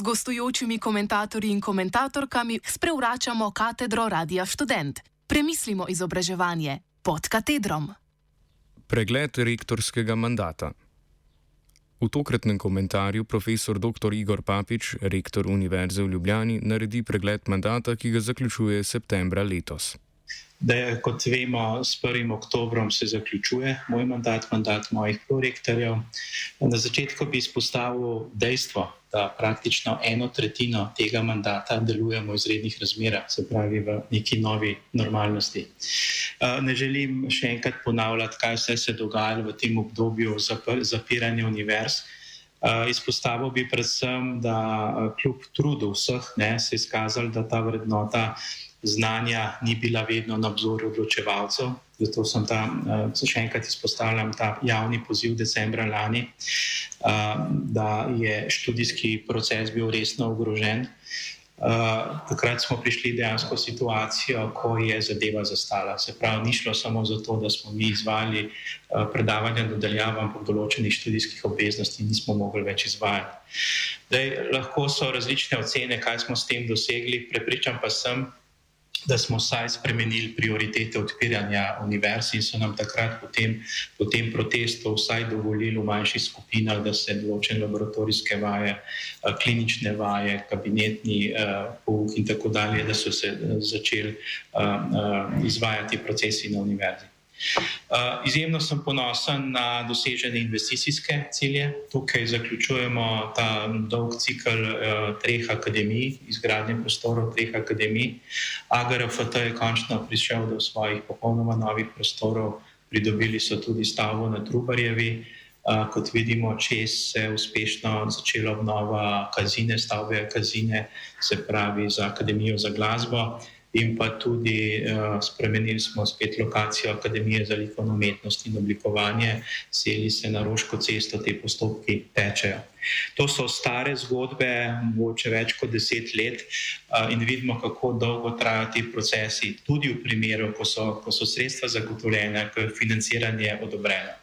z gostujočimi komentatorji in komentatorkami sprevračamo katedro Radia Student. Premislimo izobraževanje pod katedrom. Pregled rektorskega mandata. V tokratnem komentarju profesor dr. Igor Papič, rektor Univerze v Ljubljani, naredi pregled mandata, ki ga zaključuje septembra letos. Da je, kot vemo, s 1. oktobrom se zaključuje moj mandat, mandat mojih prorektorjev. Na začetku bi izpostavil dejstvo, da praktično eno tretjino tega mandata delujemo v izrednih razmerah, se pravi v neki novi normalnosti. Ne želim še enkrat ponavljati, kaj vse se je dogajalo v tem obdobju zapiranja univerz. Izpostavil bi predvsem, da kljub trudu vseh ne, se je izkazalo, da ta vrednota znanja ni bila vedno na obzorju odločevalcev. Zato sem tam, uh, še enkrat izpostavljam ta javni poziv decembra lani, da je študijski proces bil resno ogrožen. Uh, takrat smo prišli dejansko v situacijo, ko je zadeva zastala. Se pravi, ni šlo samo za to, da smo mi izvajali uh, predavanja nadaljavo, ampak določenih študijskih obveznosti nismo mogli več izvajati. Dej, lahko so različne ocene, kaj smo s tem dosegli, prepričam pa sem, da smo vsaj spremenili prioritete odpiranja univerz in so nam takrat po tem, po tem protestu vsaj dovolili v manjših skupinah, da se določene laboratorijske vaje, eh, klinične vaje, kabinetni uh, pouk in tako dalje, da so se eh, začeli uh, uh, izvajati procesi na univerzi. Uh, izjemno sem ponosen na dosežene investicijske cilje. Tukaj zaključujemo ta dolg cikl uh, treh akademij, izgradnje prostorov treh akademij. AGRFT je končno prišel do svojih popolnoma novih prostorov, pridobili so tudi stavbo na Trubarjevi. Uh, kot vidimo, če se je uspešno začela obnova kazine, stavbe kazine, se pravi za Akademijo za glasbo in pa tudi uh, spremenili smo spet lokacijo Akademije za likovno umetnost in oblikovanje, seli se na Roško cesto, te postopki tečejo. To so stare zgodbe, mogoče več kot deset let, in vidimo, kako dolgo trajajo ti procesi, tudi v primeru, ko so, ko so sredstva zagotovljena, ko je financiranje odobreno.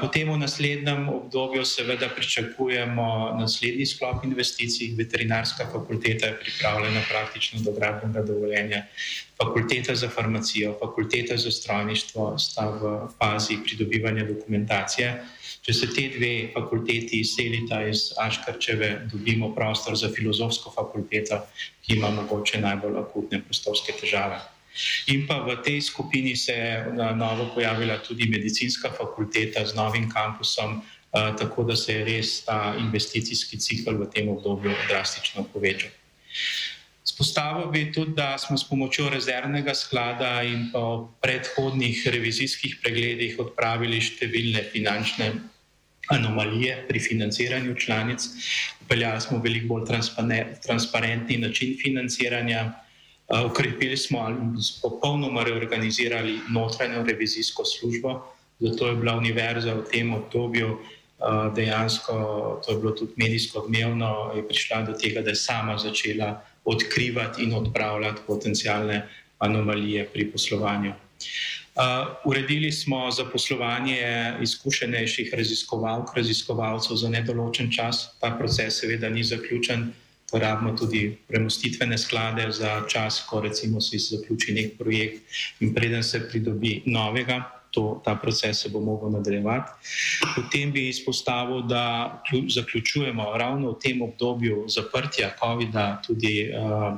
Potem v naslednjem obdobju seveda pričakujemo naslednji sklop investicij. Veterinarska fakulteta je pripravljena praktično do gradbenega dovoljenja. Fakulteta za farmacijo, fakulteta za strojništvo sta v fazi pridobivanja dokumentacije. Če se te dve fakulteti izselita iz Aškarčeve, dobimo prostor za filozofsko fakulteto, ki ima mogoče najbolj akutne prostorske težave. In pa v tej skupini se je na novo pojavila tudi medicinska fakulteta z novim kampusom, tako da se je res ta investicijski cikl v tem obdobju drastično povečal. Spostavil bi tudi, da smo s pomočjo rezervnega sklada in pa predhodnih revizijskih pregledih odpravili številne finančne anomalije pri financiranju članic. Upeljali smo veliko bolj transparentni način financiranja. Ukrepili smo in popolnoma reorganizirali notranjo revizijsko službo, zato je bila univerza v tem obdobju dejansko, to je bilo tudi medijsko odmevno, je prišla do tega, da je sama začela odkrivati in odpravljati potencijalne anomalije pri poslovanju. Uh, uredili smo zaposlovanje izkušenejših raziskovalk, raziskovalcev za nedoločen čas. Ta proces seveda ni zaključen, porabimo tudi premustitvene sklade za čas, ko recimo se zaključi nek projekt in preden se pridobi novega, to, ta proces se bo mogel nadaljevati. Potem bi izpostavil, da zaključujemo ravno v tem obdobju zaprtja COVID-a tudi uh,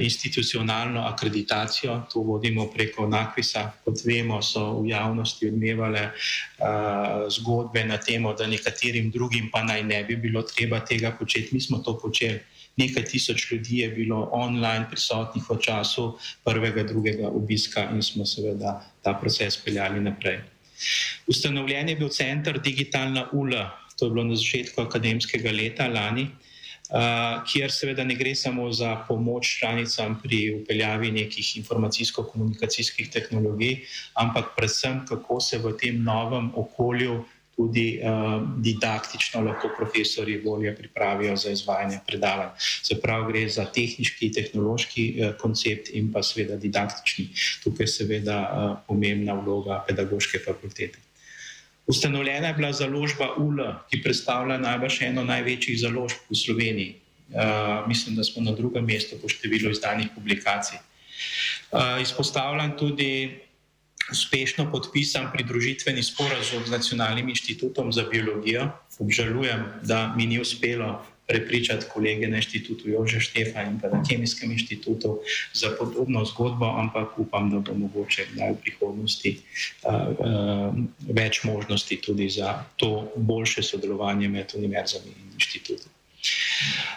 institucionalno akreditacijo, to vodimo preko NAKVIS-a. Kot vemo, so v javnosti odmevale uh, zgodbe na temo, da nekaterim drugim pa naj ne bi bilo treba tega početi. Mi smo to počeli. Nekaj tisoč ljudi je bilo online prisotnih v času prvega, drugega obiska in smo seveda ta proces peljali naprej. Ustanovljen je bil center Digitalna ULA, to je bilo na začetku akademskega leta lani, kjer seveda ne gre samo za pomoč članicam pri upeljavi nekih informacijsko-komunikacijskih tehnologij, ampak predvsem kako se v tem novem okolju tudi uh, didaktično lahko profesori bolje pripravijo za izvajanje predavanj. Se pravi, gre za tehnički, tehnološki uh, koncept in pa seveda didaktični. Tukaj je seveda uh, pomembna vloga pedagoške fakultete. Ustanovljena je bila založba UL, ki predstavlja najbrž eno največjih založb v Sloveniji. mislim, da smo na drugem mestu po številu izdanih publikacij. Izpostavljam tudi uspešno podpisan pridružitveni sporazum z Nacionalnim inštitutom za biologijo. Obžalujem, da mi ni uspelo prepričati kolege na inštitutu Jože Štefa in pa na Kemijskem inštitutu za podobno zgodbo, ampak upam, da bo mogoče v prihodnosti uh, uh, več možnosti tudi za to boljše sodelovanje med univerzami in inštituti.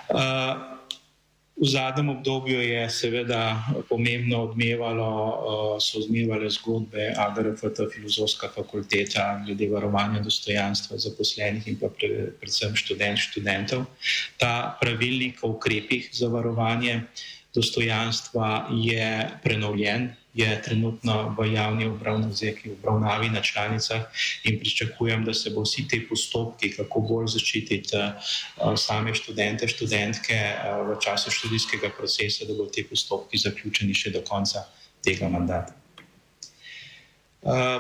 Uh, V zadnjem obdobju je seveda pomembno odmevalo, so odmevale zgodbe AGRFT, filozofska fakulteta, glede varovanja dostojanstva zaposlenih in pa predvsem študent, študentov. Ta pravilnik o ukrepih za varovanje dostojanstva je prenovljen, je trenutno v javni obravnavi na članicah in pričakujem, da se bo vsi ti postopki, kako bolj zaščititi uh, same študente, študentke uh, v času študijskega procesa, da bo ti postopki zaključeni še do konca tega mandata.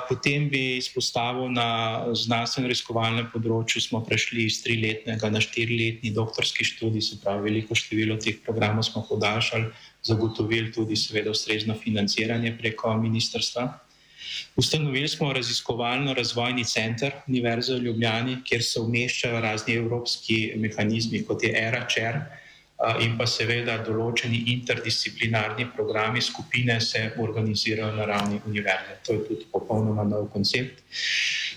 Potem bi izpostavil na znanstveno-reskovalnem področju, smo prešli iz triletnega na štiriletni doktorski študij, se pravi, veliko število teh programov smo podaljšali, zagotovili tudi, seveda, ustrezno financiranje preko ministrstva. Ustanovili smo raziskovalno-razvojni center Univerze v Ljubljani, kjer se umeščajo razni evropski mehanizmi, kot je ERA-ČER in pa seveda določeni interdisciplinarni programi, skupine se organizirajo na ravni univerze. To je tudi popolnoma nov koncept.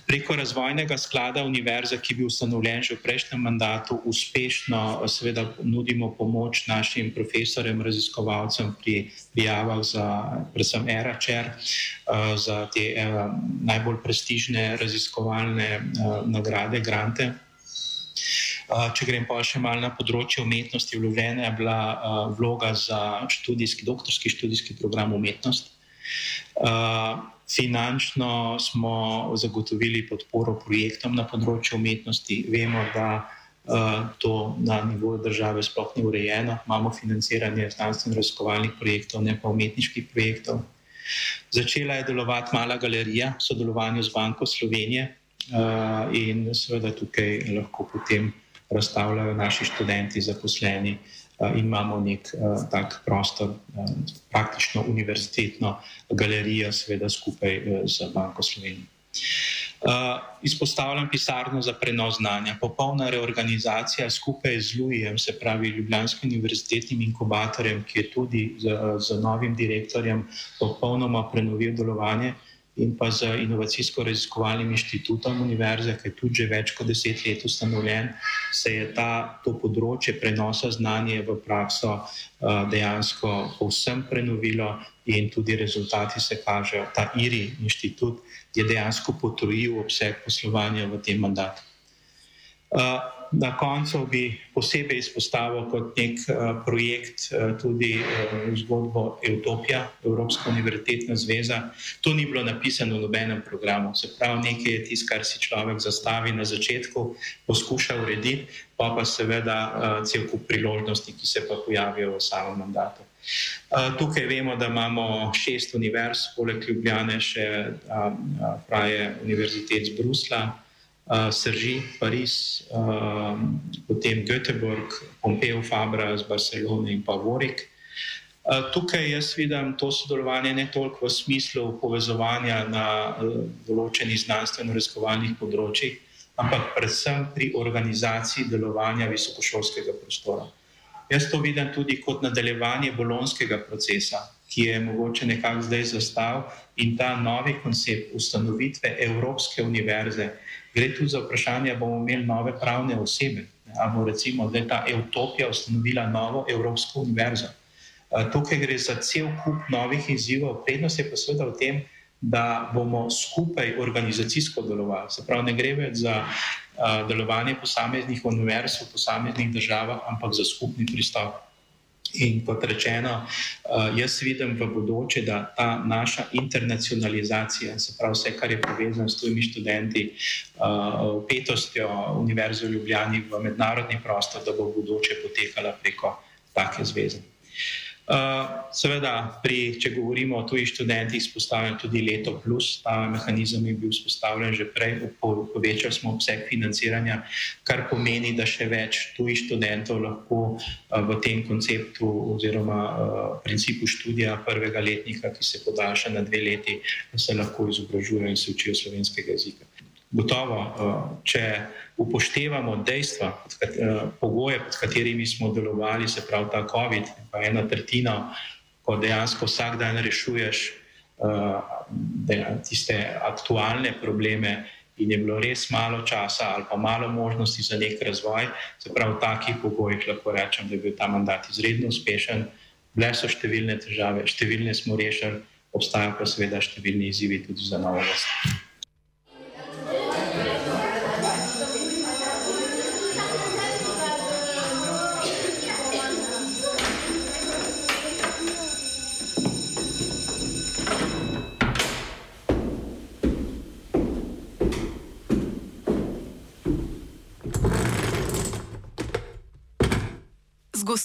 Preko razvojnega sklada univerze, ki je bil ustanovljen že v prejšnjem mandatu, uspešno seveda nudimo pomoč našim profesorjem, raziskovalcem pri prijavah za predvsem ERA-ČER, za te najbolj prestižne raziskovalne nagrade, grante. Če grem pa še malo na področje umetnosti, vložena je bila vloga za študijski, doktorski študijski program umetnost. Finančno smo zagotovili podporo projektom na področju umetnosti. Vemo, da to na nivoju države sploh ni urejeno. Imamo financiranje znanstveno-raziskovalnih projektov, ne pa umetniških projektov. Začela je delovati mala galerija v sodelovanju z Banko Slovenije in seveda tukaj lahko potem razstavljajo naši študenti, zaposleni eh, in imamo nek uh, tak prostor, uh, praktično univerzitetno galerijo, seveda skupaj z Banko Slovenije. Uh, izpostavljam pisarno za prenos znanja. Popolna reorganizacija skupaj z Lujem, se pravi Ljubljanskim univerzitetnim inkubatorjem, ki je tudi z, z novim direktorjem popolnoma prenovil delovanje, in pa z inovacijsko-raziskovalnim inštitutom univerze, ki je tudi že več kot deset let ustanovljen, se je ta, to področje prenosa znanja v prakso uh, dejansko povsem prenovilo in tudi rezultati se kažejo. Ta IRI inštitut je dejansko potrojil obseg poslovanja v tem mandatu. Uh, Na koncu bi posebej izpostavil kot nek uh, projekt uh, tudi uh, zgodbo Evtopija, Evropska univerzitetna zveza. To ni bilo napisano v nobenem programu, se pravi, nekaj je tisto, kar si človek zastavi na začetku, poskuša urediti, pa pa seveda uh, cel kup priložnosti, ki se pa pojavijo v samem mandatu. Tukaj vemo, da imamo šest univerz, poleg Ljubljane še praje univerzitet z Brusla uh, Srži, Pariz, uh, potem Göteborg, Pompeo, Fabra z Barcelone in pa Vorik. Uh, tukaj jaz vidim to sodelovanje ne toliko v smislu povezovanja na uh, določenih znanstveno-raziskovalnih področjih, ampak predvsem pri organizaciji delovanja visokošolskega prostora. Jaz to vidim tudi kot nadaljevanje bolonskega procesa, ki je mogoče nekako zdaj zastav in ta novi koncept ustanovitve Evropske univerze, Gre tudi za vprašanje, ali bomo imeli nove pravne osebe. Ali bo recimo zdaj ta Evtopija ustanovila novo Evropsko univerzo. Tukaj gre za cel kup novih izzivov, prednost je pa seveda v tem, da bomo skupaj organizacijsko delovali. Se pravi, ne gre več za delovanje posameznih univerz v posameznih državah, ampak za skupni pristop. In kot rečeno, jaz vidim v bodoče, da ta naša internacionalizacija, se pravi vse, kar je povezano s tujimi študenti, eh, petostjo Univerze v Ljubljani v mednarodni prostor, da bo v bodoče potekala preko take zveze. Seveda, pri, če govorimo o tujih študentih, izpostavljam tudi leto plus. Ta mehanizem je bil vzpostavljen že prej, povečali smo obseg financiranja, kar pomeni, da še več tujih študentov lahko v tem konceptu oziroma principu študija prvega letnika, ki se podaljša na dve leti, se lahko izobražujejo in se učijo slovenskega jezika. Gotovo, če upoštevamo dejstva, pogoje, pod katerimi smo delovali, se pravi ta COVID, pa ena tretjina, ko dejansko vsak dan rešuješ tiste aktualne probleme, in je bilo res malo časa ali pa malo možnosti za nek razvoj, se pravi v takih pogojih lahko rečem, da je bil ta mandat izredno uspešen. Bile so številne težave, številne smo rešili, obstajajo pa seveda številni izzivi tudi za novo vrsto.